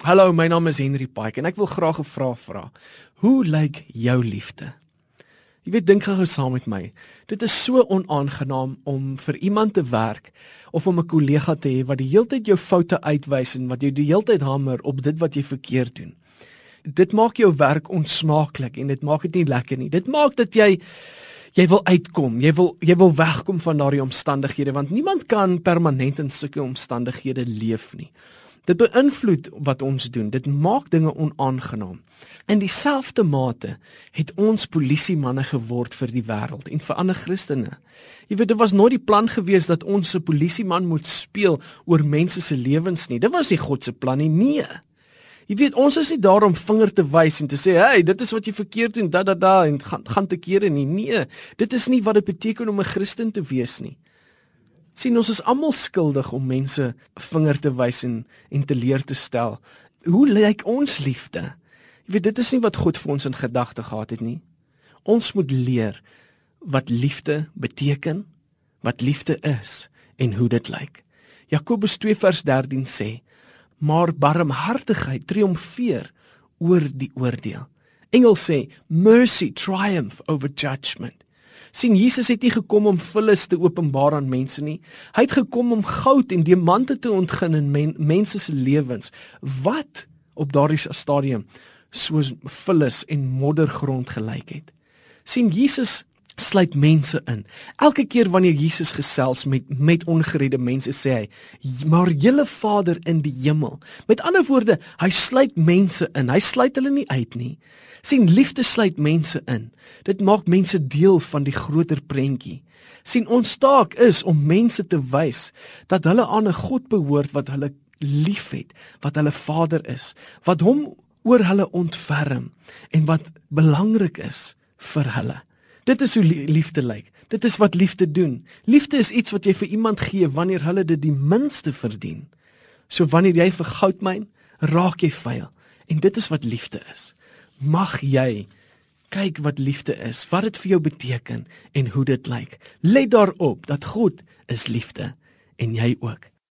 Hallo, my naam is Henry Pike en ek wil graag 'n vraag vra. Hoe lyk jou liefde? Jy weet dink gou saam met my. Dit is so onaangenaam om vir iemand te werk of om 'n kollega te hê wat die hele tyd jou foute uitwys en wat jou die hele tyd hamer op dit wat jy verkeerd doen. Dit maak jou werk onsmaaklik en dit maak dit nie lekker nie. Dit maak dat jy jy wil uitkom. Jy wil jy wil wegkom van daardie omstandighede want niemand kan permanent in sulke omstandighede leef nie. Dit beïnvloed wat ons doen. Dit maak dinge onaangenaam. In dieselfde mate het ons polisiemanne geword vir die wêreld en vir ander Christene. Jy weet, dit was nooit die plan gewees dat ons 'n polisieman moet speel oor mense se lewens nie. Dit was nie God se plan nie. Nee. Jy weet, ons is nie daar om vinger te wys en te sê, "Hey, dit is wat jy verkeerd doen, da da da en gaan gaan te kere nie." Nee, dit is nie wat dit beteken om 'n Christen te wees nie sien ons is almal skuldig om mense vinger te wys en en te leer te stel. Hoe lyk ons liefde? Jy weet dit is nie wat God vir ons in gedagte gehad het nie. Ons moet leer wat liefde beteken, wat liefde is en hoe dit lyk. Jakobus 2 vers 13 sê: "Maar barmhartigheid triomfeer oor die oordeel." Engels sê: "Mercy triumph over judgment." Sien Jesus het nie gekom om vullis te openbaar aan mense nie. Hy het gekom om goud en diamante te ontgin in men, mense se lewens. Wat op daardie stadium soos vullis en moddergrond gelyk het. sien Jesus sluit mense in. Elke keer wanneer Jesus gesels met met ongeredde mense sê hy: "Maar julle Vader in die hemel." Met ander woorde, hy sluit mense in. Hy sluit hulle nie uit nie sien liefde sluit mense in. Dit maak mense deel van die groter prentjie. sien ons taak is om mense te wys dat hulle aan 'n God behoort wat hulle liefhet, wat hulle Vader is, wat hom oor hulle ontferm en wat belangrik is vir hulle. Dit is hoe liefde lyk. Dit is wat liefde doen. Liefde is iets wat jy vir iemand gee wanneer hulle dit die minste verdien. So wanneer jy vir goud myn, raak jy vuil. En dit is wat liefde is mag jy kyk wat liefde is, wat dit vir jou beteken en hoe dit lyk. Let daarop dat God is liefde en jy ook.